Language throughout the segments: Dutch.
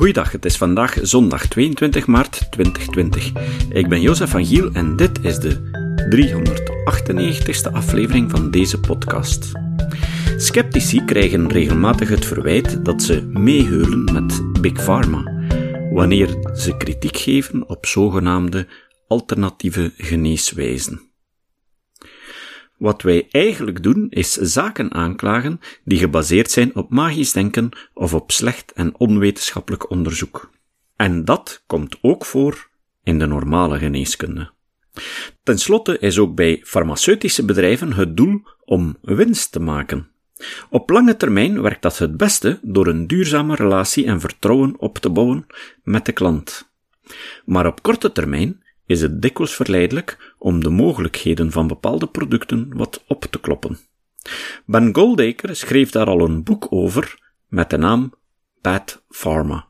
Goeiedag, het is vandaag zondag 22 maart 2020. Ik ben Jozef van Giel en dit is de 398ste aflevering van deze podcast. Skeptici krijgen regelmatig het verwijt dat ze meeheulen met Big Pharma, wanneer ze kritiek geven op zogenaamde alternatieve geneeswijzen. Wat wij eigenlijk doen, is zaken aanklagen die gebaseerd zijn op magisch denken of op slecht en onwetenschappelijk onderzoek. En dat komt ook voor in de normale geneeskunde. Ten slotte is ook bij farmaceutische bedrijven het doel om winst te maken. Op lange termijn werkt dat het beste door een duurzame relatie en vertrouwen op te bouwen met de klant. Maar op korte termijn is het dikwijls verleidelijk om de mogelijkheden van bepaalde producten wat op te kloppen. Ben Goldacre schreef daar al een boek over met de naam Bad Pharma.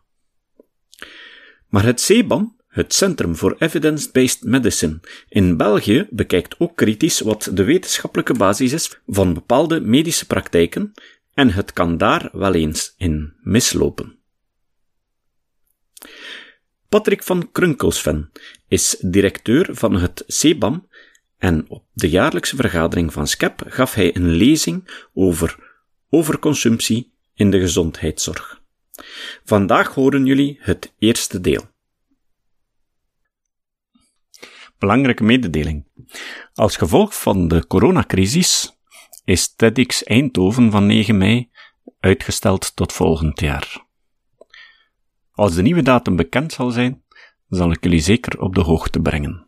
Maar het CEBAM, het Centrum for Evidence-Based Medicine in België, bekijkt ook kritisch wat de wetenschappelijke basis is van bepaalde medische praktijken en het kan daar wel eens in mislopen. Patrick van Krunkelsven is directeur van het CEBAM en op de jaarlijkse vergadering van SCEP gaf hij een lezing over overconsumptie in de gezondheidszorg. Vandaag horen jullie het eerste deel. Belangrijke mededeling. Als gevolg van de coronacrisis is TEDx Eindhoven van 9 mei uitgesteld tot volgend jaar. Als de nieuwe datum bekend zal zijn, zal ik jullie zeker op de hoogte brengen.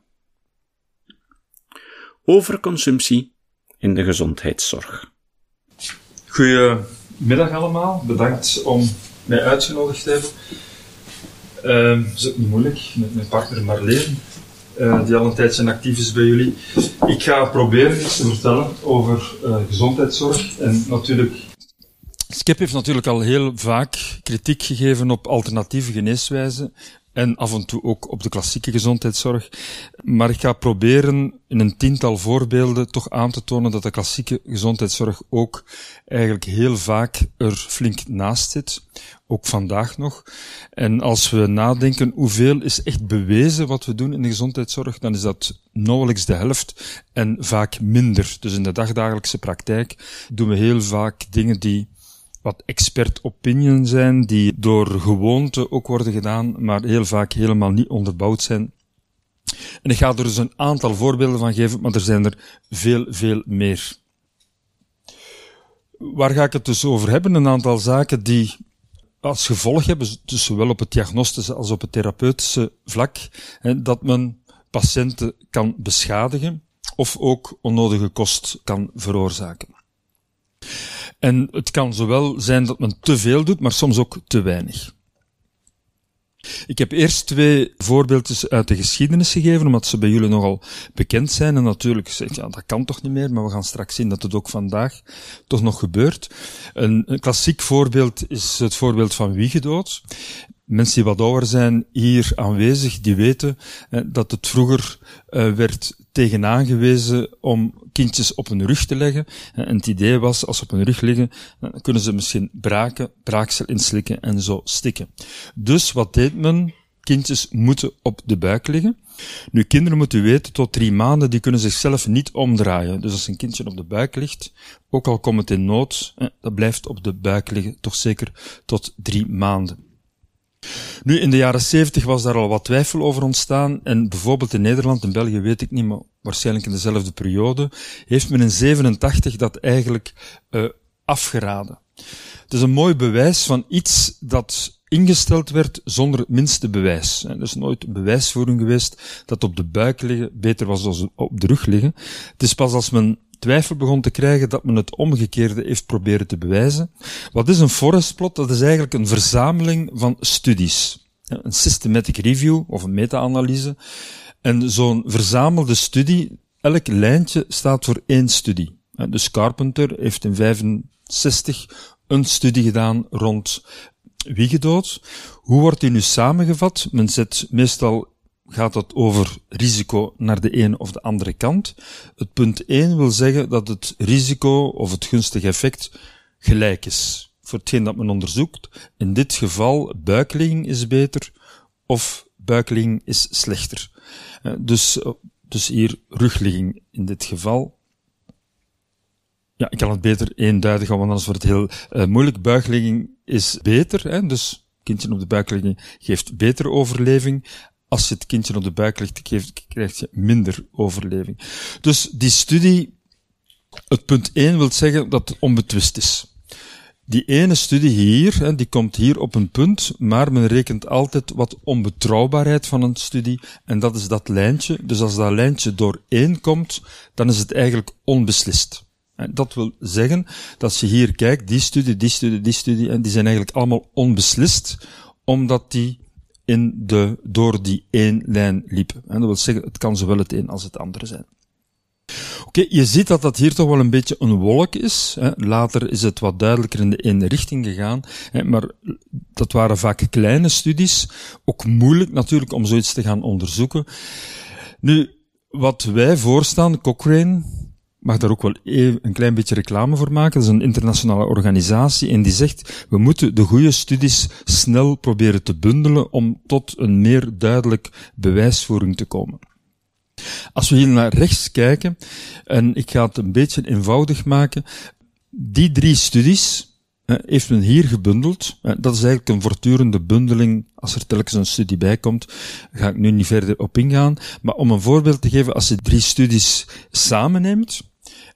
Overconsumptie in de gezondheidszorg. Goedemiddag allemaal, bedankt om mij uitgenodigd te hebben. Uh, het is ook niet moeilijk met mijn partner Marleen, uh, die al een tijdje actief is bij jullie. Ik ga proberen iets te vertellen over uh, gezondheidszorg en natuurlijk Skip heeft natuurlijk al heel vaak kritiek gegeven op alternatieve geneeswijzen en af en toe ook op de klassieke gezondheidszorg. Maar ik ga proberen in een tiental voorbeelden toch aan te tonen dat de klassieke gezondheidszorg ook eigenlijk heel vaak er flink naast zit. Ook vandaag nog. En als we nadenken hoeveel is echt bewezen wat we doen in de gezondheidszorg, dan is dat nauwelijks de helft en vaak minder. Dus in de dagdagelijkse praktijk doen we heel vaak dingen die wat expert opinion zijn, die door gewoonte ook worden gedaan, maar heel vaak helemaal niet onderbouwd zijn. En ik ga er dus een aantal voorbeelden van geven, maar er zijn er veel, veel meer. Waar ga ik het dus over hebben? Een aantal zaken die als gevolg hebben, dus zowel op het diagnostische als op het therapeutische vlak, dat men patiënten kan beschadigen of ook onnodige kost kan veroorzaken. En het kan zowel zijn dat men te veel doet, maar soms ook te weinig. Ik heb eerst twee voorbeeldjes uit de geschiedenis gegeven, omdat ze bij jullie nogal bekend zijn. En natuurlijk zegt, ja, dat kan toch niet meer, maar we gaan straks zien dat het ook vandaag toch nog gebeurt. Een, een klassiek voorbeeld is het voorbeeld van wiegedood. Mensen die wat ouder zijn hier aanwezig, die weten dat het vroeger eh, werd tegenaan gewezen om kindjes op hun rug te leggen. En het idee was, als ze op hun rug liggen, kunnen ze misschien braken, braaksel inslikken en zo stikken. Dus wat deed men? Kindjes moeten op de buik liggen. Nu, kinderen moeten weten, tot drie maanden, die kunnen zichzelf niet omdraaien. Dus als een kindje op de buik ligt, ook al komt het in nood, dat blijft op de buik liggen, toch zeker tot drie maanden. Nu, in de jaren 70 was daar al wat twijfel over ontstaan en bijvoorbeeld in Nederland, in België weet ik niet, maar waarschijnlijk in dezelfde periode, heeft men in 87 dat eigenlijk uh, afgeraden. Het is een mooi bewijs van iets dat ingesteld werd zonder het minste bewijs. Er is nooit bewijsvoering geweest dat op de buik liggen beter was dan op de rug liggen. Het is pas als men twijfel begon te krijgen dat men het omgekeerde heeft proberen te bewijzen. Wat is een forest plot? Dat is eigenlijk een verzameling van studies. Een systematic review of een meta-analyse. En zo'n verzamelde studie, elk lijntje staat voor één studie. Dus Carpenter heeft in 65 een studie gedaan rond wiegedood. Hoe wordt die nu samengevat? Men zet meestal gaat het over risico naar de ene of de andere kant. Het punt 1 wil zeggen dat het risico of het gunstige effect gelijk is. voor hetgeen dat men onderzoekt. In dit geval, buikligging is beter, of buikligging is slechter. Eh, dus, eh, dus hier rugligging in dit geval. Ja, ik kan het beter eenduidig want anders wordt het heel uh, moeilijk. Buikligging is beter, hè, dus kindje op de buik liggen geeft betere overleving. Als je het kindje op de buik geeft, krijg je minder overleving. Dus die studie, het punt 1 wil zeggen dat het onbetwist is. Die ene studie hier, die komt hier op een punt, maar men rekent altijd wat onbetrouwbaarheid van een studie, en dat is dat lijntje. Dus als dat lijntje door één komt, dan is het eigenlijk onbeslist. Dat wil zeggen dat je hier kijkt, die studie, die studie, die studie, en die zijn eigenlijk allemaal onbeslist, omdat die in de, door die één lijn liepen. En dat wil zeggen, het kan zowel het een als het andere zijn. Oké, je ziet dat dat hier toch wel een beetje een wolk is. Hè. Later is het wat duidelijker in de ene richting gegaan. Hè, maar dat waren vaak kleine studies. Ook moeilijk natuurlijk om zoiets te gaan onderzoeken. Nu, wat wij voorstaan, Cochrane, mag daar ook wel een klein beetje reclame voor maken. Dat is een internationale organisatie en die zegt, we moeten de goede studies snel proberen te bundelen om tot een meer duidelijk bewijsvoering te komen. Als we hier naar rechts kijken, en ik ga het een beetje eenvoudig maken, die drie studies heeft men hier gebundeld. Dat is eigenlijk een voortdurende bundeling. Als er telkens een studie bij komt, ga ik nu niet verder op ingaan. Maar om een voorbeeld te geven, als je drie studies samenneemt,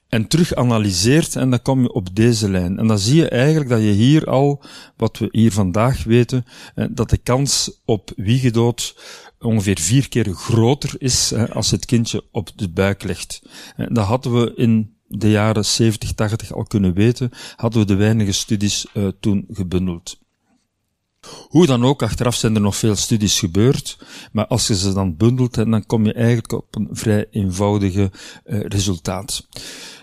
en terug analyseert en dan kom je op deze lijn. En dan zie je eigenlijk dat je hier al, wat we hier vandaag weten, dat de kans op wiegedood ongeveer vier keer groter is als het kindje op de buik ligt. Dat hadden we in de jaren 70, 80 al kunnen weten, hadden we de weinige studies uh, toen gebundeld. Hoe dan ook, achteraf zijn er nog veel studies gebeurd, maar als je ze dan bundelt, dan kom je eigenlijk op een vrij eenvoudige uh, resultaat.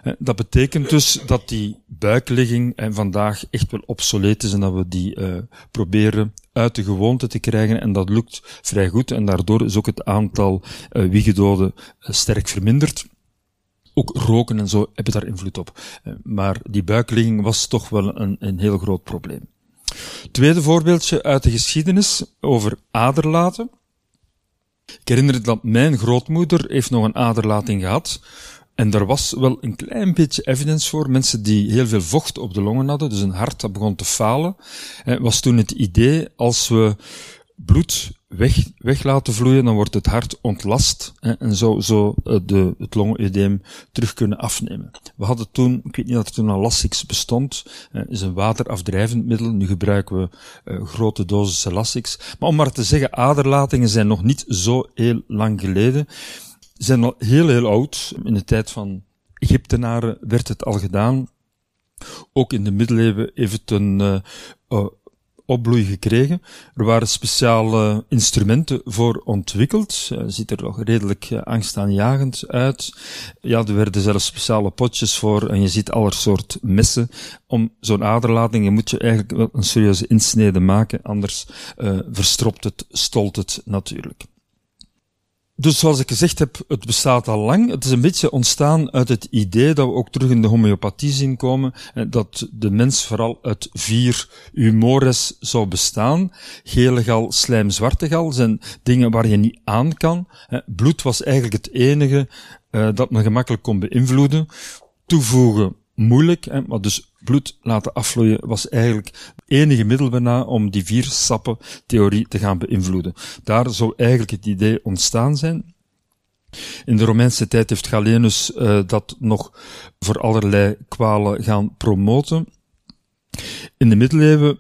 Uh, dat betekent dus dat die buikligging en vandaag echt wel obsoleet is en dat we die proberen uit de gewoonte te krijgen en dat lukt vrij goed en daardoor is ook het aantal wiegedoden sterk verminderd. Ook roken en zo hebben daar invloed op. Maar die buikligging was toch wel een, een heel groot probleem. Tweede voorbeeldje uit de geschiedenis over aderlaten. Ik herinner dat mijn grootmoeder heeft nog een aderlating gehad. En er was wel een klein beetje evidence voor. Mensen die heel veel vocht op de longen hadden, dus een hart dat begon te falen. Was toen het idee, als we bloed weg, weg laten vloeien, dan wordt het hart ontlast hè, en zou zo uh, de, het longedeem terug kunnen afnemen. We hadden toen, ik weet niet dat er toen al Lasix bestond, uh, is een waterafdrijvend middel. Nu gebruiken we uh, grote dosissen Lasix. Maar om maar te zeggen, aderlatingen zijn nog niet zo heel lang geleden. Zijn al heel, heel oud. In de tijd van Egyptenaren werd het al gedaan. Ook in de middeleeuwen heeft het een opbloei gekregen. Er waren speciale instrumenten voor ontwikkeld. Uh, ziet er nog redelijk uh, angstaanjagend uit. Ja, er werden zelfs speciale potjes voor en je ziet aller soort messen. Om zo'n aderlating, je moet je eigenlijk wel een serieuze insnede maken, anders uh, het, stolt het natuurlijk. Dus zoals ik gezegd heb, het bestaat al lang. Het is een beetje ontstaan uit het idee dat we ook terug in de homeopathie zien komen, dat de mens vooral uit vier humores zou bestaan. Gele gal, slijm, zwarte gal zijn dingen waar je niet aan kan. Bloed was eigenlijk het enige uh, dat men gemakkelijk kon beïnvloeden. Toevoegen moeilijk, hè, maar dus bloed laten afvloeien was eigenlijk het enige middel bijna om die vier sappen theorie te gaan beïnvloeden. Daar zou eigenlijk het idee ontstaan zijn. In de Romeinse tijd heeft Galenus uh, dat nog voor allerlei kwalen gaan promoten. In de middeleeuwen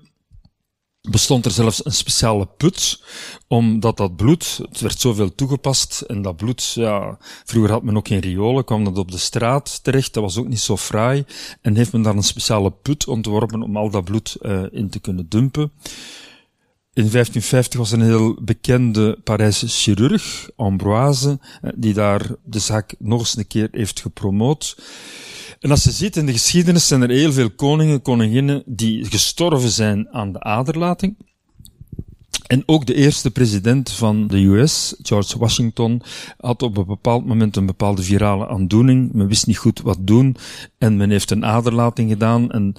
bestond er zelfs een speciale put, omdat dat bloed, het werd zoveel toegepast, en dat bloed, ja, vroeger had men ook geen riolen, kwam dat op de straat terecht, dat was ook niet zo fraai, en heeft men daar een speciale put ontworpen om al dat bloed uh, in te kunnen dumpen. In 1550 was een heel bekende Parijse chirurg, Ambroise, eh, die daar de zaak nog eens een keer heeft gepromoot. En als je ziet in de geschiedenis zijn er heel veel koningen, koninginnen die gestorven zijn aan de aderlating. En ook de eerste president van de US, George Washington, had op een bepaald moment een bepaalde virale aandoening. Men wist niet goed wat doen en men heeft een aderlating gedaan. En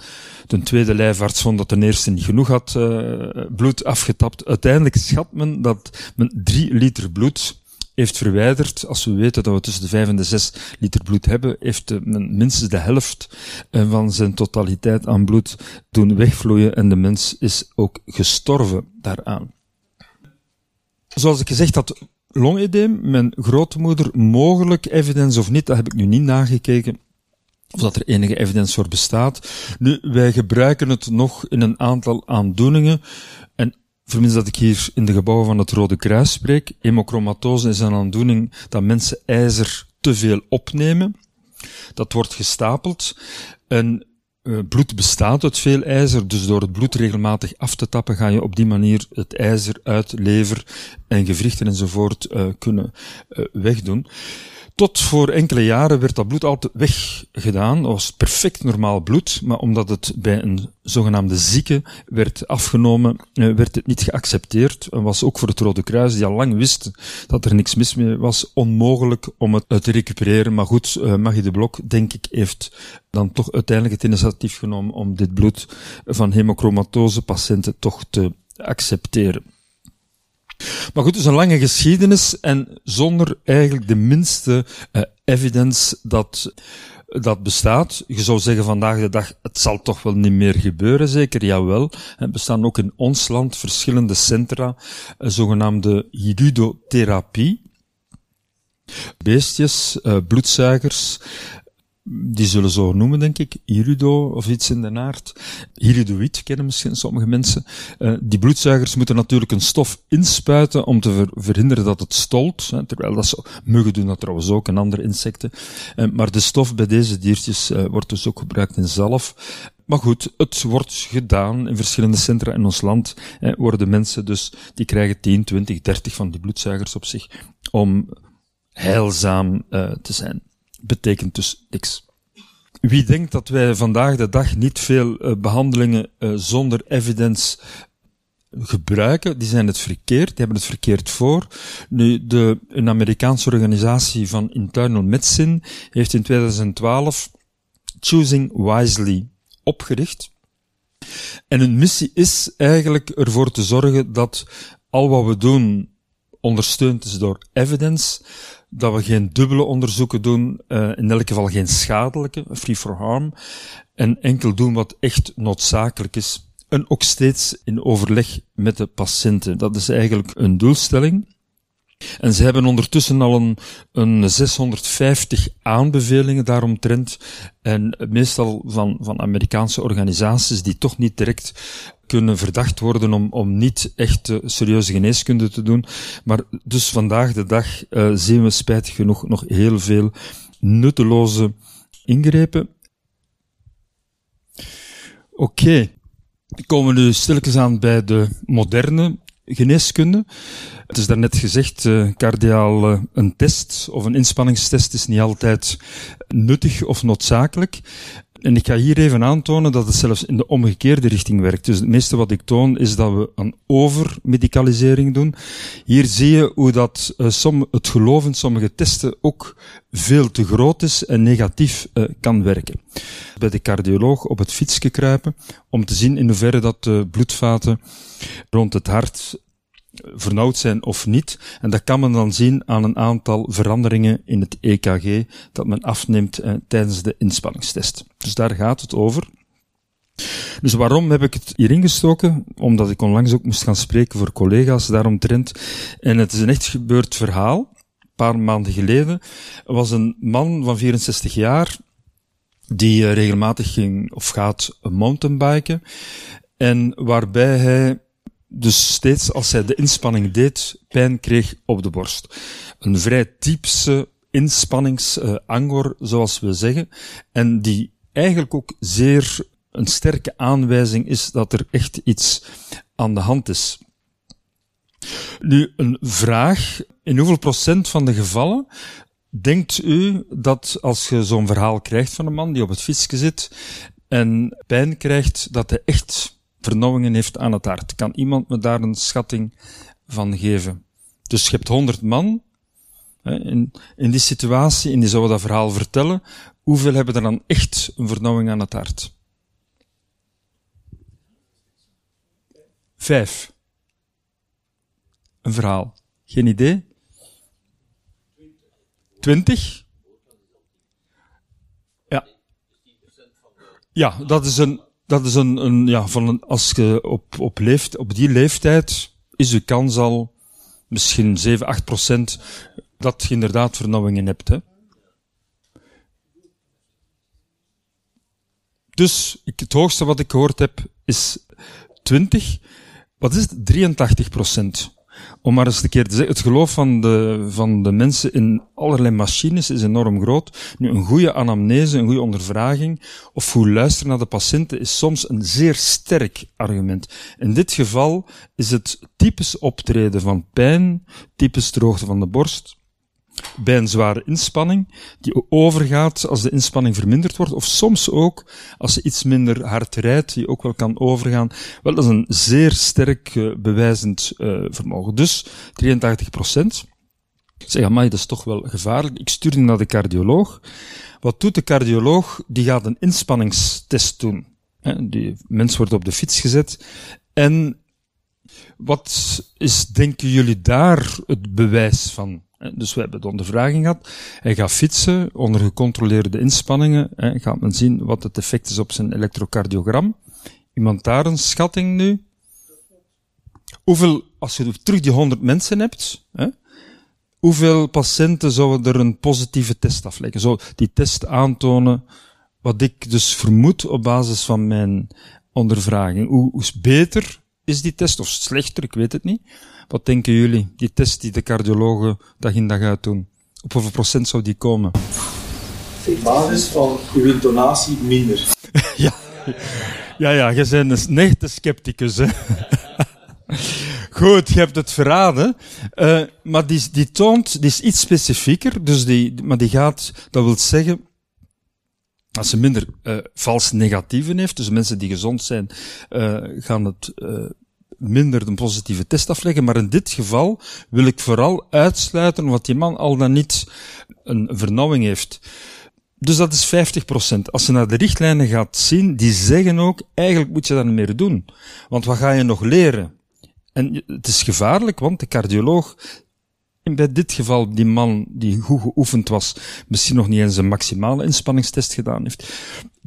de tweede lijfarts vond dat de eerste niet genoeg had uh, bloed afgetapt. Uiteindelijk schat men dat men drie liter bloed heeft verwijderd. Als we weten dat we tussen de 5 en de 6 liter bloed hebben, heeft men minstens de helft eh, van zijn totaliteit aan bloed doen wegvloeien en de mens is ook gestorven daaraan. Zoals ik gezegd had, longedeem, mijn grootmoeder, mogelijk evidence of niet, dat heb ik nu niet nagekeken, of dat er enige evidence voor bestaat. Nu, wij gebruiken het nog in een aantal aandoeningen. Vermits dat ik hier in de gebouwen van het Rode Kruis spreek, hemochromatose is een aandoening dat mensen ijzer te veel opnemen. Dat wordt gestapeld. En uh, bloed bestaat uit veel ijzer, dus door het bloed regelmatig af te tappen ga je op die manier het ijzer uit lever en gewrichten enzovoort uh, kunnen uh, wegdoen. Tot voor enkele jaren werd dat bloed altijd weggedaan. Dat was perfect normaal bloed, maar omdat het bij een zogenaamde zieke werd afgenomen, eh, werd het niet geaccepteerd. En was ook voor het Rode Kruis, die al lang wist dat er niks mis mee was, onmogelijk om het te recupereren. Maar goed, uh, Magie de Blok, denk ik, heeft dan toch uiteindelijk het initiatief genomen om dit bloed van hemochromatose patiënten toch te accepteren. Maar goed, is een lange geschiedenis en zonder eigenlijk de minste uh, evidence dat dat bestaat. Je zou zeggen vandaag de dag, het zal toch wel niet meer gebeuren, zeker, jawel. Er bestaan ook in ons land verschillende centra, uh, zogenaamde iridotherapie. Beestjes, uh, bloedzuigers, die zullen zo noemen, denk ik, irido of iets in de naart. Iridoïd kennen misschien sommige mensen. Uh, die bloedzuigers moeten natuurlijk een stof inspuiten om te ver verhinderen dat het stolt. Hè, terwijl dat ze, muggen doen dat trouwens ook en andere insecten. Uh, maar de stof bij deze diertjes uh, wordt dus ook gebruikt in zalf. Maar goed, het wordt gedaan in verschillende centra in ons land. Hè, worden mensen dus, die krijgen 10, 20, 30 van die bloedzuigers op zich om heilzaam te zijn betekent dus niks. Wie denkt dat wij vandaag de dag niet veel uh, behandelingen uh, zonder evidence gebruiken, die zijn het verkeerd, die hebben het verkeerd voor. Nu, de, een Amerikaanse organisatie van internal medicine heeft in 2012 Choosing Wisely opgericht. En hun missie is eigenlijk ervoor te zorgen dat al wat we doen ondersteund is door evidence, dat we geen dubbele onderzoeken doen, uh, in elk geval geen schadelijke, free for harm, en enkel doen wat echt noodzakelijk is. En ook steeds in overleg met de patiënten. Dat is eigenlijk een doelstelling. En ze hebben ondertussen al een, een 650 aanbevelingen daaromtrent. En meestal van, van Amerikaanse organisaties die toch niet direct kunnen verdacht worden om, om niet echt uh, serieuze geneeskunde te doen. Maar dus vandaag de dag uh, zien we spijtig genoeg nog heel veel nutteloze ingrepen. Oké. Okay. Komen we nu stilletjes aan bij de moderne geneeskunde. Het is daarnet gezegd, uh, cardiaal een test of een inspanningstest is niet altijd nuttig of noodzakelijk. En ik ga hier even aantonen dat het zelfs in de omgekeerde richting werkt. Dus het meeste wat ik toon is dat we een overmedicalisering doen. Hier zie je hoe dat uh, som, het geloof in sommige testen ook veel te groot is en negatief uh, kan werken. Bij de cardioloog op het fietsje kruipen om te zien in hoeverre dat de bloedvaten rond het hart vernauwd zijn of niet. En dat kan men dan zien aan een aantal veranderingen in het EKG dat men afneemt eh, tijdens de inspanningstest. Dus daar gaat het over. Dus waarom heb ik het hierin gestoken? Omdat ik onlangs ook moest gaan spreken voor collega's daaromtrent. En het is een echt gebeurd verhaal. Een paar maanden geleden was een man van 64 jaar die eh, regelmatig ging of gaat mountainbiken en waarbij hij dus steeds als hij de inspanning deed, pijn kreeg op de borst. Een vrij typische inspanningsangor, zoals we zeggen, en die eigenlijk ook zeer een sterke aanwijzing is dat er echt iets aan de hand is. Nu, een vraag. In hoeveel procent van de gevallen denkt u dat als je zo'n verhaal krijgt van een man die op het fietsje zit en pijn krijgt, dat hij echt vernauwingen heeft aan het hart. Kan iemand me daar een schatting van geven? Dus je hebt 100 man in, in die situatie, en die zouden dat verhaal vertellen. Hoeveel hebben er dan echt een vernauwing aan het hart? Vijf. Een verhaal. Geen idee? Twintig? Ja. Ja, dat is een, dat is een, een ja, van een, als je op, op, leeft, op die leeftijd is de kans al misschien 7, 8 procent dat je inderdaad vernauwingen hebt. Hè. Dus het hoogste wat ik gehoord heb is 20. Wat is het? 83 procent. Om maar eens een keer te zeggen, het geloof van de, van de mensen in allerlei machines is enorm groot. Nu, een goede anamnese, een goede ondervraging, of hoe luisteren naar de patiënten, is soms een zeer sterk argument. In dit geval is het typisch optreden van pijn, typisch droogte van de borst, bij een zware inspanning, die overgaat als de inspanning verminderd wordt, of soms ook als je iets minder hard rijdt, die ook wel kan overgaan. Wel, dat is een zeer sterk uh, bewijzend uh, vermogen. Dus 83 procent. Ik zeg, amai, dat is toch wel gevaarlijk. Ik stuur die naar de cardioloog. Wat doet de cardioloog? Die gaat een inspanningstest doen. Die mens wordt op de fiets gezet en wat is, denken jullie daar het bewijs van? Dus we hebben de ondervraging gehad. Hij gaat fietsen onder gecontroleerde inspanningen. Hè, gaat men zien wat het effect is op zijn elektrocardiogram. Iemand daar een schatting nu? Hoeveel, als je terug die 100 mensen hebt, hè, hoeveel patiënten zouden er een positieve test afleggen? Zou die test aantonen wat ik dus vermoed op basis van mijn ondervraging? Hoe, hoe beter is die test of slechter? Ik weet het niet. Wat denken jullie? Die test die de cardiologen dag in dag uit doen. Op hoeveel procent zou die komen? Op basis van uw intonatie minder. ja. ja, ja, je bent een echte scepticus. Hè? Goed, je hebt het verraden. Uh, maar die, die toont, die is iets specifieker. Dus die, maar die gaat, dat wil zeggen, als ze minder uh, vals negatieven heeft, dus mensen die gezond zijn, uh, gaan het minder een positieve test afleggen. Maar in dit geval wil ik vooral uitsluiten wat die man al dan niet een vernauwing heeft. Dus dat is 50%. Als je naar de richtlijnen gaat zien, die zeggen ook, eigenlijk moet je dat niet meer doen. Want wat ga je nog leren? En het is gevaarlijk, want de cardioloog bij dit geval, die man die goed geoefend was, misschien nog niet eens een maximale inspanningstest gedaan heeft,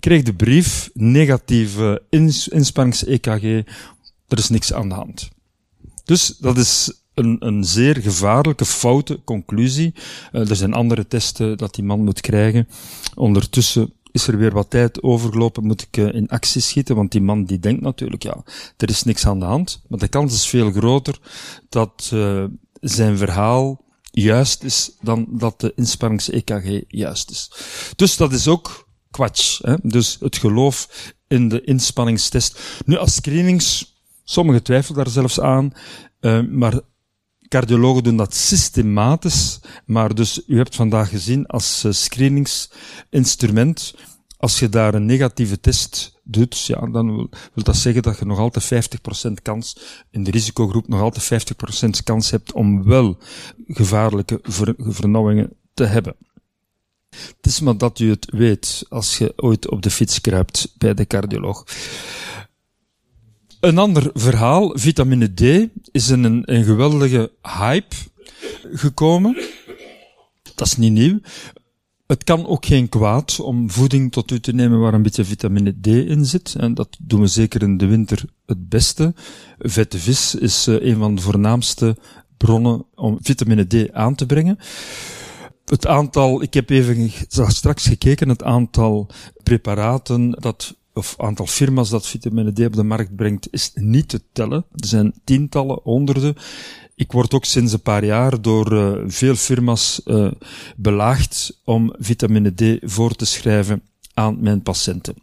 kreeg de brief, negatieve ins inspannings-EKG, er is niks aan de hand. Dus dat is een, een zeer gevaarlijke, foute conclusie. Uh, er zijn andere testen dat die man moet krijgen. Ondertussen is er weer wat tijd overgelopen, moet ik uh, in actie schieten, want die man die denkt natuurlijk, ja, er is niks aan de hand. Maar de kans is veel groter dat uh, zijn verhaal juist is dan dat de inspannings-EKG juist is. Dus dat is ook kwatsch. Hè? Dus het geloof in de inspanningstest. Nu, als screenings Sommigen twijfelen daar zelfs aan, uh, maar cardiologen doen dat systematisch. Maar dus, u hebt vandaag gezien als uh, screeningsinstrument, als je daar een negatieve test doet, ja, dan wil, wil dat zeggen dat je nog altijd 50% kans, in de risicogroep nog altijd 50% kans hebt om wel gevaarlijke ver, vernauwingen te hebben. Het is maar dat u het weet als je ooit op de fiets kruipt bij de cardioloog. Een ander verhaal, vitamine D, is in een, een geweldige hype gekomen. Dat is niet nieuw. Het kan ook geen kwaad om voeding tot u te nemen waar een beetje vitamine D in zit. En dat doen we zeker in de winter het beste. Vette vis is uh, een van de voornaamste bronnen om vitamine D aan te brengen. Het aantal, ik heb even straks gekeken, het aantal preparaten dat of aantal firma's dat vitamine D op de markt brengt, is niet te tellen. Er zijn tientallen, honderden. Ik word ook sinds een paar jaar door uh, veel firma's uh, belaagd om vitamine D voor te schrijven aan mijn patiënten.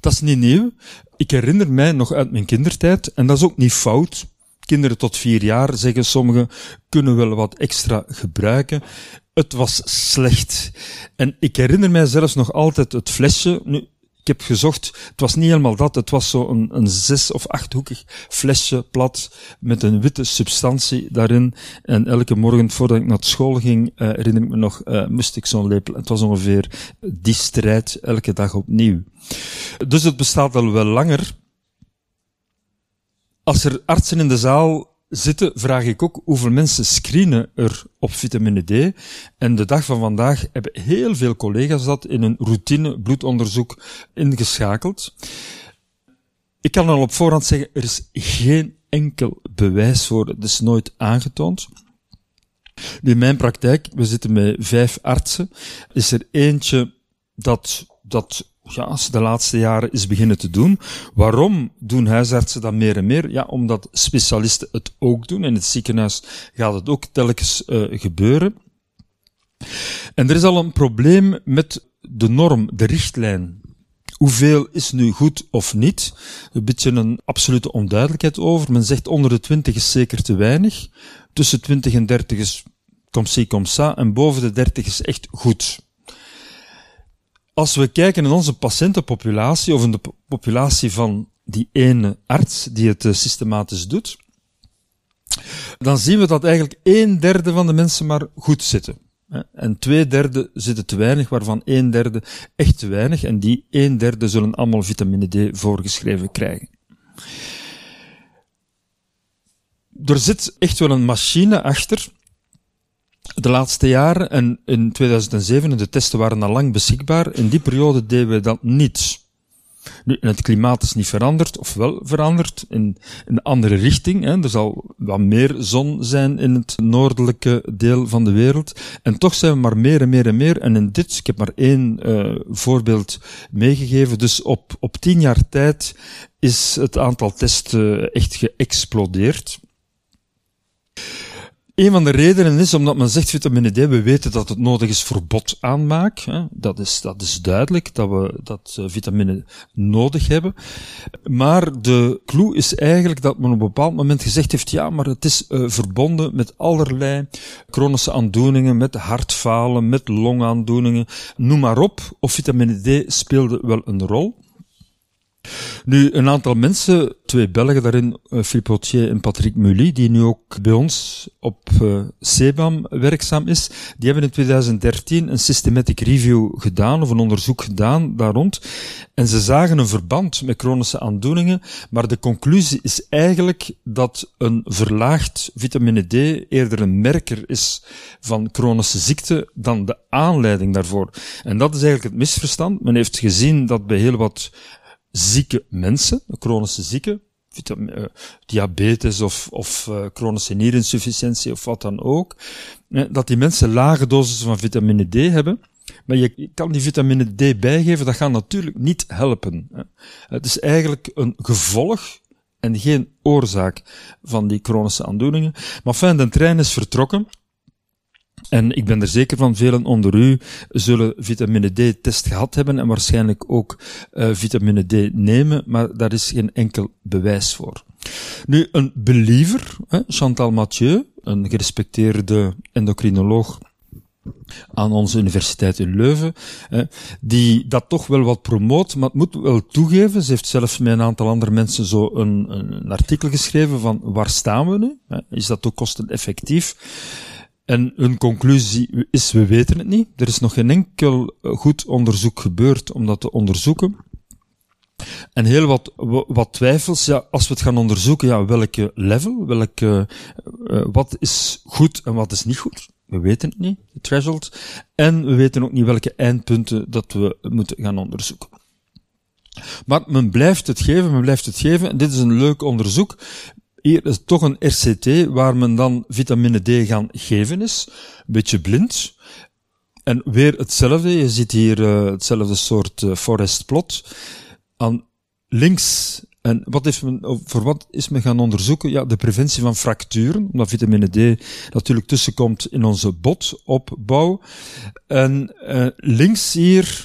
Dat is niet nieuw. Ik herinner mij nog uit mijn kindertijd, en dat is ook niet fout. Kinderen tot vier jaar, zeggen sommigen, kunnen wel wat extra gebruiken. Het was slecht. En ik herinner mij zelfs nog altijd het flesje. Ik heb gezocht, het was niet helemaal dat, het was zo een, een zes- of achthoekig flesje plat met een witte substantie daarin. En elke morgen voordat ik naar school ging, uh, herinner ik me nog, uh, moest ik zo'n lepel. Het was ongeveer die strijd elke dag opnieuw. Dus het bestaat al wel langer. Als er artsen in de zaal zitten, vraag ik ook hoeveel mensen screenen er op vitamine D. En de dag van vandaag hebben heel veel collega's dat in een routine bloedonderzoek ingeschakeld. Ik kan al op voorhand zeggen, er is geen enkel bewijs voor, het is nooit aangetoond. In mijn praktijk, we zitten met vijf artsen, is er eentje dat, dat ja, ze de laatste jaren is beginnen te doen. Waarom doen huisartsen dat meer en meer? Ja, omdat specialisten het ook doen. In het ziekenhuis gaat het ook telkens uh, gebeuren. En er is al een probleem met de norm, de richtlijn. Hoeveel is nu goed of niet? Een beetje een absolute onduidelijkheid over. Men zegt onder de 20 is zeker te weinig. Tussen 20 en 30 is comme ci. En boven de 30 is echt goed. Als we kijken in onze patiëntenpopulatie, of in de populatie van die ene arts die het uh, systematisch doet, dan zien we dat eigenlijk een derde van de mensen maar goed zitten. En twee derde zitten te weinig, waarvan een derde echt te weinig. En die een derde zullen allemaal vitamine D voorgeschreven krijgen. Er zit echt wel een machine achter de laatste jaren, en in 2007, de testen waren al lang beschikbaar, in die periode deden we dat niet. Nu, het klimaat is niet veranderd, of wel veranderd, in, een andere richting. Hè. Er zal wat meer zon zijn in het noordelijke deel van de wereld. En toch zijn we maar meer en meer en meer. En in dit, ik heb maar één uh, voorbeeld meegegeven. Dus op, op tien jaar tijd is het aantal testen echt geëxplodeerd. Een van de redenen is omdat men zegt vitamine D, we weten dat het nodig is voor botaanmaak. Hè. Dat, is, dat is duidelijk, dat we dat uh, vitamine nodig hebben. Maar de clue is eigenlijk dat men op een bepaald moment gezegd heeft, ja, maar het is uh, verbonden met allerlei chronische aandoeningen, met hartfalen, met longaandoeningen, noem maar op. Of vitamine D speelde wel een rol. Nu, een aantal mensen, twee Belgen daarin, uh, Philippe Autier en Patrick Mully, die nu ook bij ons op uh, CEBAM werkzaam is, die hebben in 2013 een systematic review gedaan, of een onderzoek gedaan daar rond. En ze zagen een verband met chronische aandoeningen, maar de conclusie is eigenlijk dat een verlaagd vitamine D eerder een merker is van chronische ziekte dan de aanleiding daarvoor. En dat is eigenlijk het misverstand. Men heeft gezien dat bij heel wat zieke mensen, chronische zieken, uh, diabetes of, of uh, chronische nierinsufficiëntie of wat dan ook, dat die mensen lage doses van vitamine D hebben, maar je kan die vitamine D bijgeven, dat gaat natuurlijk niet helpen. Het is eigenlijk een gevolg en geen oorzaak van die chronische aandoeningen. Maar fijn, de trein is vertrokken. En ik ben er zeker van, velen onder u zullen vitamine D-test gehad hebben en waarschijnlijk ook uh, vitamine D nemen, maar daar is geen enkel bewijs voor. Nu, een believer, Chantal Mathieu, een gerespecteerde endocrinoloog aan onze universiteit in Leuven, die dat toch wel wat promoot, maar het moet wel toegeven, ze heeft zelfs met een aantal andere mensen zo een, een artikel geschreven van waar staan we nu? Is dat ook kosteneffectief? En hun conclusie is, we weten het niet. Er is nog geen enkel eh, goed onderzoek gebeurd om dat te onderzoeken. En heel wat, wat twijfels, ja, als we het gaan onderzoeken, ja, welke level, welke, uh, wat is goed en wat is niet goed. We weten het niet, de threshold. En we weten ook niet welke eindpunten dat we moeten gaan onderzoeken. Maar men blijft het geven, men blijft het geven. En dit is een leuk onderzoek. Hier is toch een RCT waar men dan vitamine D gaan geven is. Een beetje blind. En weer hetzelfde. Je ziet hier uh, hetzelfde soort uh, forest plot. Aan links en wat heeft men, voor wat is men gaan onderzoeken? Ja, de preventie van fracturen, omdat vitamine D natuurlijk tussenkomt in onze botopbouw. En uh, links hier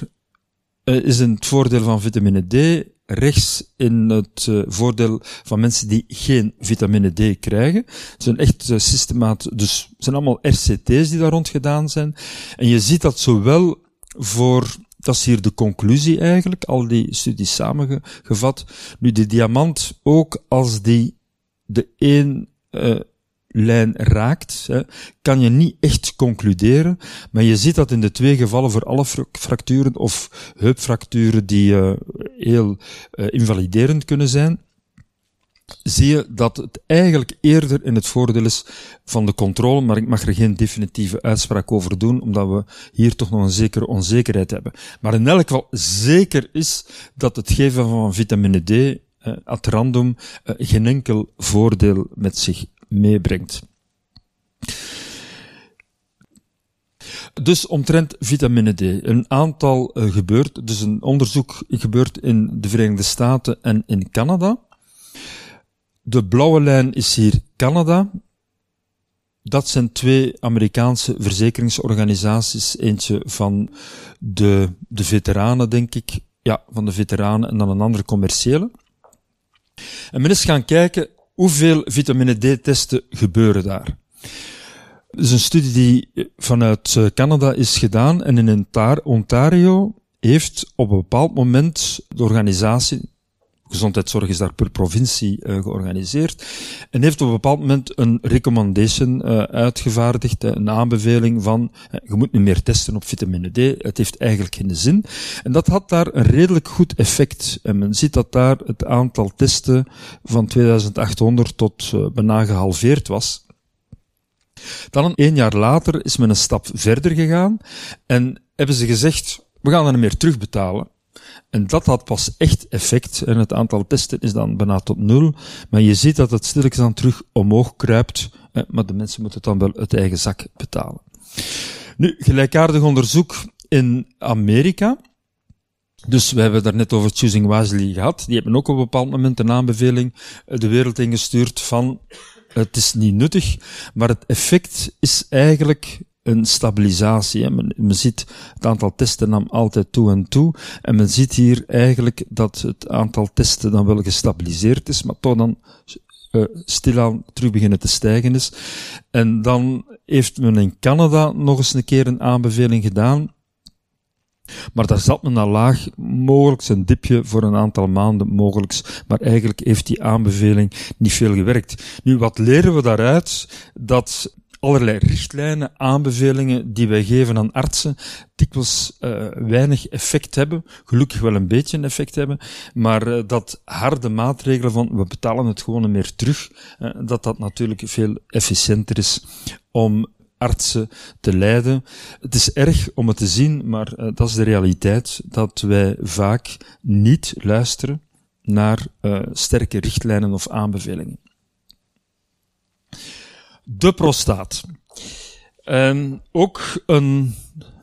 is een het voordeel van vitamine D rechts in het uh, voordeel van mensen die geen vitamine D krijgen. Het zijn echt uh, systemaat, dus het zijn allemaal RCT's die daar rond gedaan zijn. En je ziet dat zowel voor Dat is hier de conclusie eigenlijk, al die studies samengevat. Nu, die diamant, ook als die de één uh, lijn raakt, kan je niet echt concluderen, maar je ziet dat in de twee gevallen voor alle fracturen of heupfracturen die uh, heel uh, invaliderend kunnen zijn, zie je dat het eigenlijk eerder in het voordeel is van de controle, maar ik mag er geen definitieve uitspraak over doen, omdat we hier toch nog een zekere onzekerheid hebben. Maar in elk geval zeker is dat het geven van vitamine D eh, random eh, geen enkel voordeel met zich meebrengt. Dus omtrent vitamine D. Een aantal uh, gebeurt, dus een onderzoek gebeurt in de Verenigde Staten en in Canada. De blauwe lijn is hier Canada. Dat zijn twee Amerikaanse verzekeringsorganisaties. Eentje van de, de veteranen, denk ik. Ja, van de veteranen en dan een andere commerciële. En men is gaan kijken hoeveel vitamine D-testen gebeuren daar. Het is een studie die vanuit eh, Canada is gedaan en in Ontario heeft op een bepaald moment de organisatie, gezondheidszorg is daar per provincie uh, georganiseerd. En heeft op een bepaald moment een recommendation uh, uitgevaardigd, uh, een aanbeveling van, je moet niet meer testen op vitamine D, het heeft eigenlijk geen zin. En dat had daar een redelijk goed effect. En men ziet dat daar het aantal testen van 2800 tot bijna gehalveerd was. Dan een jaar later is men een stap verder gegaan en hebben ze gezegd, we gaan er meer terugbetalen. En dat had pas echt effect. En het aantal testen is dan bijna tot nul. Maar je ziet dat het stilletjes dan terug omhoog kruipt. Maar de mensen moeten dan wel het eigen zak betalen. Nu, gelijkaardig onderzoek in Amerika. Dus we hebben daar net over Choosing Wisely gehad. Die hebben ook op een bepaald moment een aanbeveling de wereld ingestuurd van het is niet nuttig, maar het effect is eigenlijk een stabilisatie. Men, men, ziet het aantal testen nam altijd toe en toe. En men ziet hier eigenlijk dat het aantal testen dan wel gestabiliseerd is, maar toch dan uh, stilaan terug beginnen te stijgen is. En dan heeft men in Canada nog eens een keer een aanbeveling gedaan. Maar daar zat men al laag, mogelijk een dipje voor een aantal maanden, mogelijk. Maar eigenlijk heeft die aanbeveling niet veel gewerkt. Nu, wat leren we daaruit? Dat allerlei richtlijnen, aanbevelingen die wij geven aan artsen, dikwijls uh, weinig effect hebben, gelukkig wel een beetje effect hebben, maar uh, dat harde maatregelen van we betalen het gewoon meer terug, uh, dat dat natuurlijk veel efficiënter is om artsen te leiden. Het is erg om het te zien, maar dat is de realiteit, dat wij vaak niet luisteren naar sterke richtlijnen of aanbevelingen. De prostaat. En ook een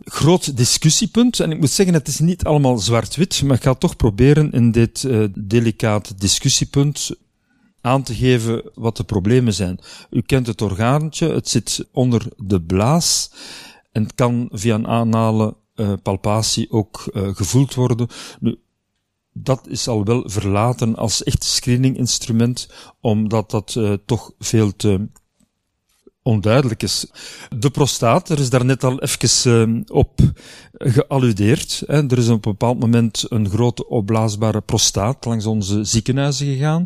groot discussiepunt. En ik moet zeggen, het is niet allemaal zwart-wit, maar ik ga toch proberen in dit uh, delicate discussiepunt aan te geven wat de problemen zijn. U kent het orgaantje, het zit onder de blaas en het kan via een anale uh, palpatie ook uh, gevoeld worden. Nu, dat is al wel verlaten als echt screeninginstrument, omdat dat toch veel te onduidelijk is. De prostaat, er is daar net al even uh, op gealludeerd. Er is op een bepaald moment een grote opblaasbare prostaat langs onze ziekenhuizen gegaan.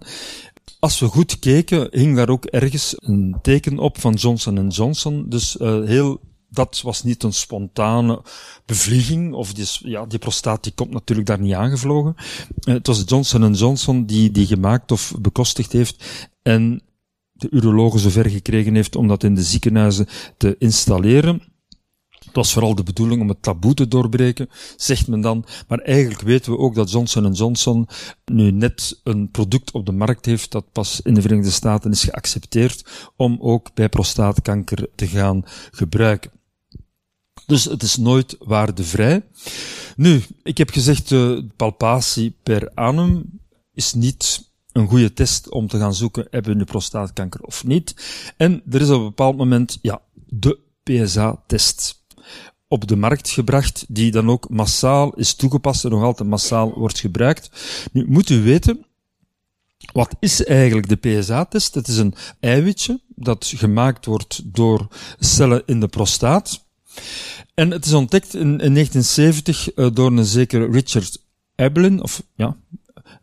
Als we goed keken, hing daar ook ergens een teken op van Johnson Johnson. Dus uh, heel dat was niet een spontane bevlieging, of die, ja, die prostaat die komt natuurlijk daar niet aangevlogen. Uh, het was Johnson Johnson die die gemaakt of bekostigd heeft. En de urologen zover gekregen heeft om dat in de ziekenhuizen te installeren. Het was vooral de bedoeling om het taboe te doorbreken, zegt men dan. Maar eigenlijk weten we ook dat Johnson Johnson nu net een product op de markt heeft dat pas in de Verenigde Staten is geaccepteerd om ook bij prostaatkanker te gaan gebruiken. Dus het is nooit waardevrij. Nu, ik heb gezegd, de palpatie per annum is niet een goede test om te gaan zoeken, hebben we nu prostaatkanker of niet. En er is op een bepaald moment, ja, de PSA-test op de markt gebracht, die dan ook massaal is toegepast en nog altijd massaal wordt gebruikt. Nu, moet u weten, wat is eigenlijk de PSA-test? Het is een eiwitje dat gemaakt wordt door cellen in de prostaat. En het is ontdekt in, in 1970 uh, door een zekere Richard Eblin, of ja,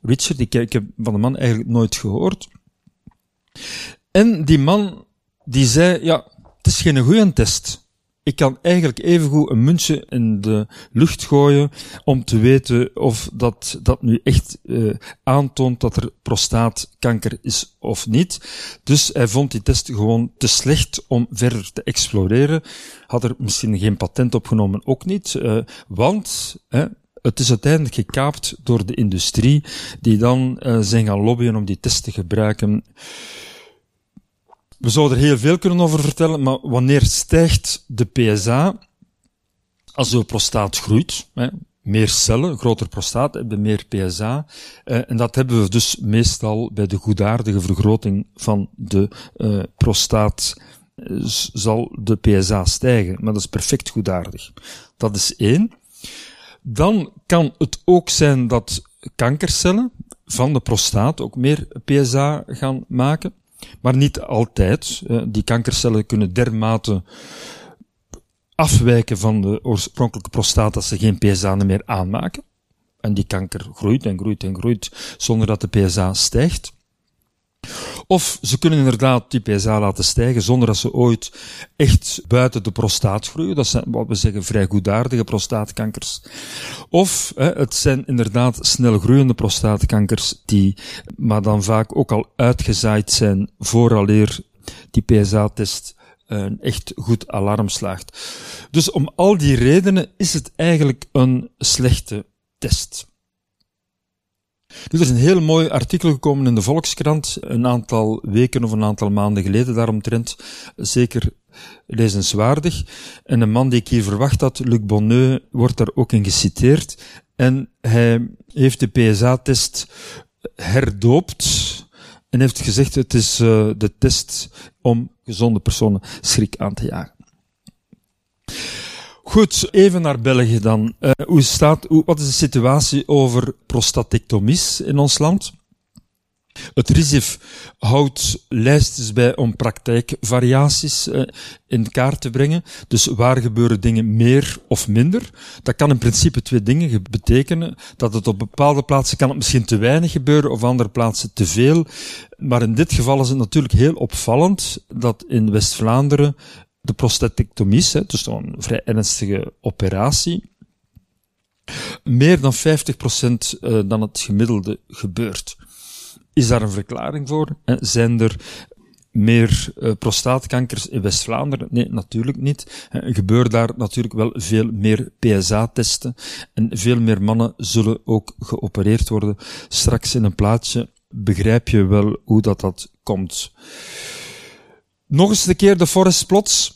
Richard, ik, ik heb van de man eigenlijk nooit gehoord. En die man, die zei, ja, het is geen goede test. Ik kan eigenlijk evengoed een muntje in de lucht gooien om te weten of dat, dat nu echt uh, aantoont dat er prostaatkanker is of niet. Dus hij vond die test gewoon te slecht om verder te exploreren. Had er misschien geen patent opgenomen, ook niet. Uh, want uh, het is uiteindelijk gekaapt door de industrie, die dan uh, zijn gaan lobbyen om die test te gebruiken. We zouden er heel veel kunnen over vertellen, maar wanneer stijgt de PSA? Als de prostaat groeit, hè, meer cellen, groter prostaat, hebben meer PSA. Eh, en dat hebben we dus meestal bij de goedaardige vergroting van de uh, prostaat zal de PSA stijgen. Maar dat is perfect goedaardig. Dat is één. Dan kan het ook zijn dat kankercellen van de prostaat ook meer PSA gaan maken. Maar niet altijd. Die kankercellen kunnen dermate afwijken van de oorspronkelijke prostaat dat ze geen PSA meer aanmaken. En die kanker groeit en groeit en groeit zonder dat de PSA stijgt. Of ze kunnen inderdaad die PSA laten stijgen zonder dat ze ooit echt buiten de prostaat groeien. Dat zijn wat we zeggen vrij goedaardige prostaatkankers. Of hè, het zijn inderdaad snel groeiende prostaatkankers die, maar dan vaak ook al uitgezaaid zijn vooraleer die PSA-test een echt goed alarm slaagt. Dus om al die redenen is het eigenlijk een slechte test. Dus er is een heel mooi artikel gekomen in de Volkskrant, een aantal weken of een aantal maanden geleden daaromtrent, zeker lezenswaardig. En een man die ik hier verwacht had, Luc Bonneux, wordt daar ook in geciteerd. En hij heeft de PSA-test herdoopt en heeft gezegd, het is uh, de test om gezonde personen schrik aan te jagen. Goed, even naar België dan. Uh, hoe staat, hoe, wat is de situatie over prostatectomies in ons land? Het RISIF houdt lijstjes bij om praktijkvariaties uh, in kaart te brengen. Dus waar gebeuren dingen meer of minder? Dat kan in principe twee dingen betekenen. Dat het op bepaalde plaatsen kan het misschien te weinig gebeuren, of andere plaatsen te veel. Maar in dit geval is het natuurlijk heel opvallend dat in West-Vlaanderen de prostatectomies, hè, dus een vrij ernstige operatie, meer dan 50% uh, dan het gemiddelde gebeurt. Is daar een verklaring voor? Zijn er meer uh, prostaatkankers in West-Vlaanderen? Nee, natuurlijk niet. Gebeuren daar natuurlijk wel veel meer PSA-testen en veel meer mannen zullen ook geopereerd worden. Straks in een plaatje begrijp je wel hoe dat, dat komt. Nog eens een keer de forest plots.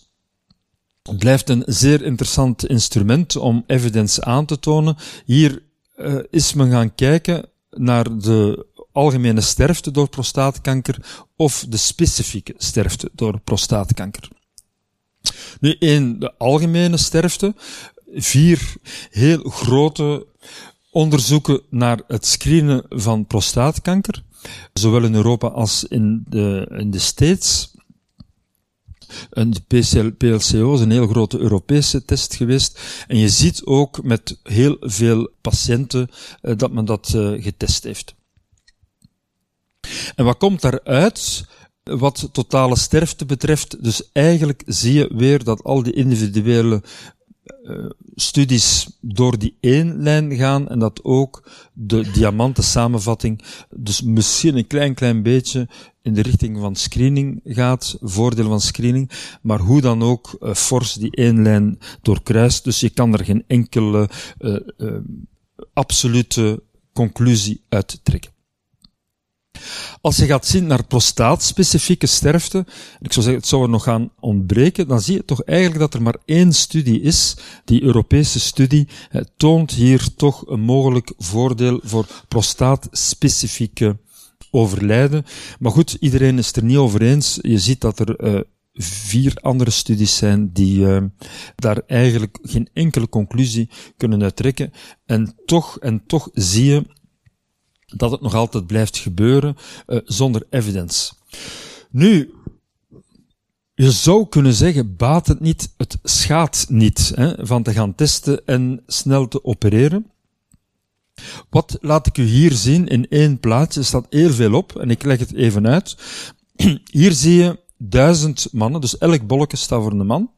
Het blijft een zeer interessant instrument om evidence aan te tonen. Hier uh, is men gaan kijken naar de algemene sterfte door prostaatkanker of de specifieke sterfte door prostaatkanker. Nu, in de algemene sterfte, vier heel grote onderzoeken naar het screenen van prostaatkanker, zowel in Europa als in de, in de States. Een PLCO is een heel grote Europese test geweest. En je ziet ook met heel veel patiënten uh, dat men dat uh, getest heeft. En wat komt daaruit? Wat totale sterfte betreft, dus eigenlijk zie je weer dat al die individuele uh, studies door die één lijn gaan en dat ook de diamanten samenvatting dus misschien een klein klein beetje in de richting van screening gaat, voordeel van screening, maar hoe dan ook uh, fors die één lijn doorkruist. Dus je kan er geen enkele uh, absolute conclusie uit trekken. Als je gaat zien naar prostaatspecifieke sterfte, ik zou zeggen, het zou er nog gaan ontbreken, dan zie je toch eigenlijk dat er maar één studie is, die Europese studie, toont hier toch een mogelijk voordeel voor prostaatspecifieke overlijden. Maar goed, iedereen is er niet over eens. Je ziet dat er uh, vier andere studies zijn die uh, daar eigenlijk geen enkele conclusie kunnen uittrekken. En toch, en toch zie je dat het nog altijd blijft gebeuren uh, zonder evidence. Nu, Je zou kunnen zeggen, baat het niet, het schaadt niet, hè, van te gaan testen en snel te opereren. Wat laat ik u hier zien in één plaatje? Staat heel veel op en ik leg het even uit. Hier zie je duizend mannen, dus elk bolletje staat voor een man,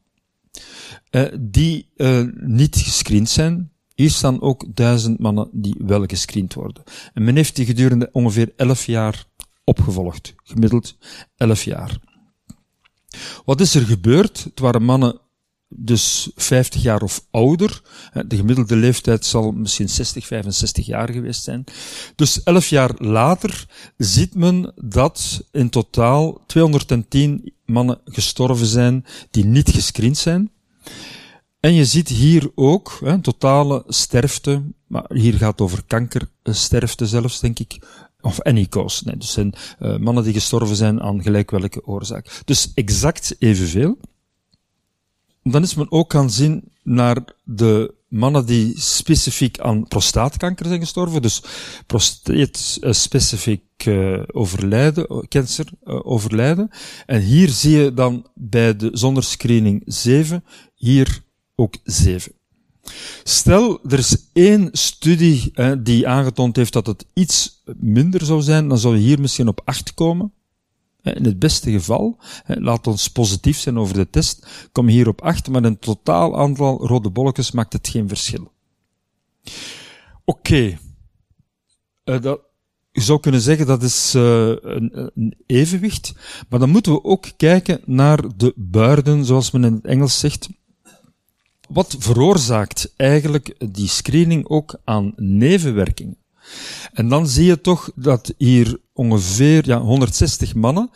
eh, die uh, niet gescreend zijn. Hier staan ook duizend mannen die wel gescreend worden. En men heeft die gedurende ongeveer elf jaar opgevolgd. Gemiddeld elf jaar. Wat is er gebeurd? Het waren mannen dus 50 jaar of ouder. De gemiddelde leeftijd zal misschien 60, 65 jaar geweest zijn. Dus 11 jaar later ziet men dat in totaal 210 mannen gestorven zijn die niet gescreend zijn. En je ziet hier ook hè, totale sterfte, maar hier gaat over kankersterfte zelfs, denk ik, of any cause. Nee, dus zijn uh, mannen die gestorven zijn aan gelijk welke oorzaak. Dus exact evenveel. Dan is men ook gaan zien naar de mannen die specifiek aan prostaatkanker zijn gestorven, dus prostaat-specifiek uh, overlijden, cancer uh, overlijden. En hier zie je dan bij de zonder screening 7, hier ook 7. Stel, er is één studie hè, die aangetoond heeft dat het iets minder zou zijn, dan zou je hier misschien op 8 komen. In het beste geval, laat ons positief zijn over de test, kom hier op 8, maar het totaal aantal rode bolletjes maakt het geen verschil. Oké. Okay. Uh, je zou kunnen zeggen dat is een, een, evenwicht, maar dan moeten we ook kijken naar de buiden, zoals men in het Engels zegt. Wat veroorzaakt eigenlijk die screening ook aan nevenwerkingen? En dan zie je toch dat hier ongeveer ja, 160 mannen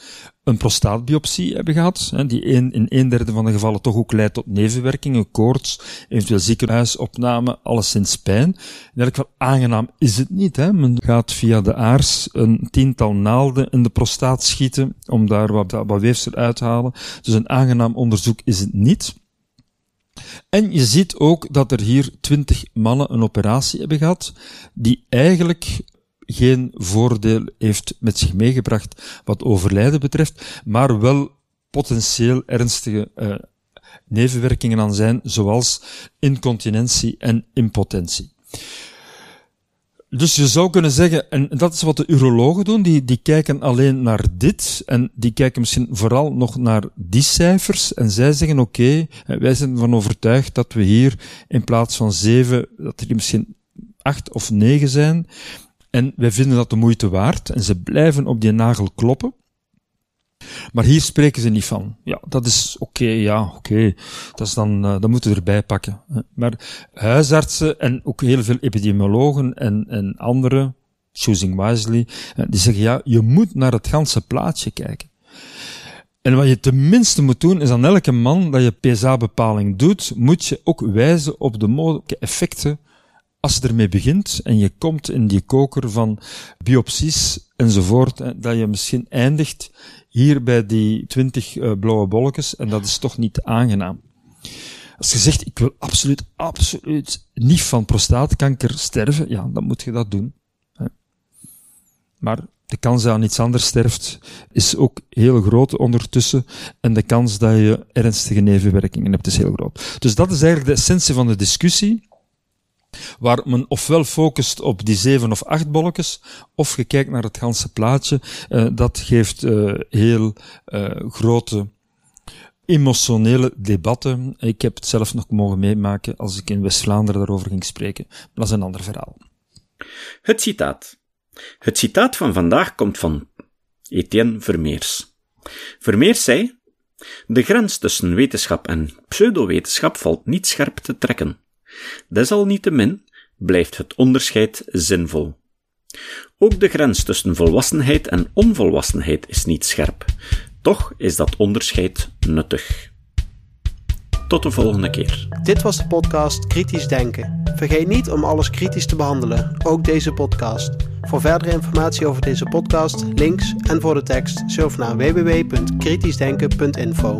een prostaatbiopsie hebben gehad, hè, die in een derde van de gevallen toch ook leidt tot nevenwerkingen, koorts, eventueel ziekenhuisopname, alleszins pijn. In elk geval aangenaam is het niet. Hè. Men gaat via de aars een tiental naalden in de prostaat schieten om daar wat, wat weefsel uit te halen. Dus een aangenaam onderzoek is het niet. En je ziet ook dat er hier twintig mannen een operatie hebben gehad, die eigenlijk geen voordeel heeft met zich meegebracht wat overlijden betreft, maar wel potentieel ernstige uh, nevenwerkingen aan zijn, zoals incontinentie en impotentie. Dus je zou kunnen zeggen, en dat is wat de urologen doen, die, die kijken alleen naar dit, en die kijken misschien vooral nog naar die cijfers, en zij zeggen, oké, wij zijn ervan overtuigd dat we hier in plaats van zeven, dat er misschien acht of negen zijn, en wij vinden dat de moeite waard, en ze blijven op die nagel kloppen. Maar hier spreken ze niet van. Ja, dat is oké, okay, ja, oké. Okay. Dat is dan, uh, dat moeten we erbij pakken. Maar huisartsen en ook heel veel epidemiologen en, en anderen, choosing wisely, die zeggen ja, je moet naar het ganse plaatje kijken. En wat je tenminste moet doen, is aan elke man dat je PSA-bepaling doet, moet je ook wijzen op de mogelijke effecten als je ermee begint en je komt in die koker van biopsies enzovoort, dat je misschien eindigt hier bij die twintig uh, blauwe bolletjes en dat is toch niet aangenaam. Als je zegt, ik wil absoluut, absoluut niet van prostaatkanker sterven, ja, dan moet je dat doen. Maar de kans dat je aan iets anders sterft is ook heel groot ondertussen. En de kans dat je ernstige nevenwerkingen hebt is heel groot. Dus dat is eigenlijk de essentie van de discussie waar men ofwel focust op die zeven of acht bolletjes, of je kijkt naar het ganse plaatje. Uh, dat geeft uh, heel uh, grote emotionele debatten. Ik heb het zelf nog mogen meemaken als ik in West-Vlaanderen daarover ging spreken. Maar dat is een ander verhaal. Het citaat. Het citaat van vandaag komt van Etienne Vermeers. Vermeers zei: De grens tussen wetenschap en pseudowetenschap valt niet scherp te trekken. Desalniettemin blijft het onderscheid zinvol. Ook de grens tussen volwassenheid en onvolwassenheid is niet scherp. Toch is dat onderscheid nuttig. Tot de volgende keer. Dit was de podcast Kritisch Denken. Vergeet niet om alles kritisch te behandelen, ook deze podcast. Voor verdere informatie over deze podcast, links en voor de tekst, surf naar www.kritischdenken.info.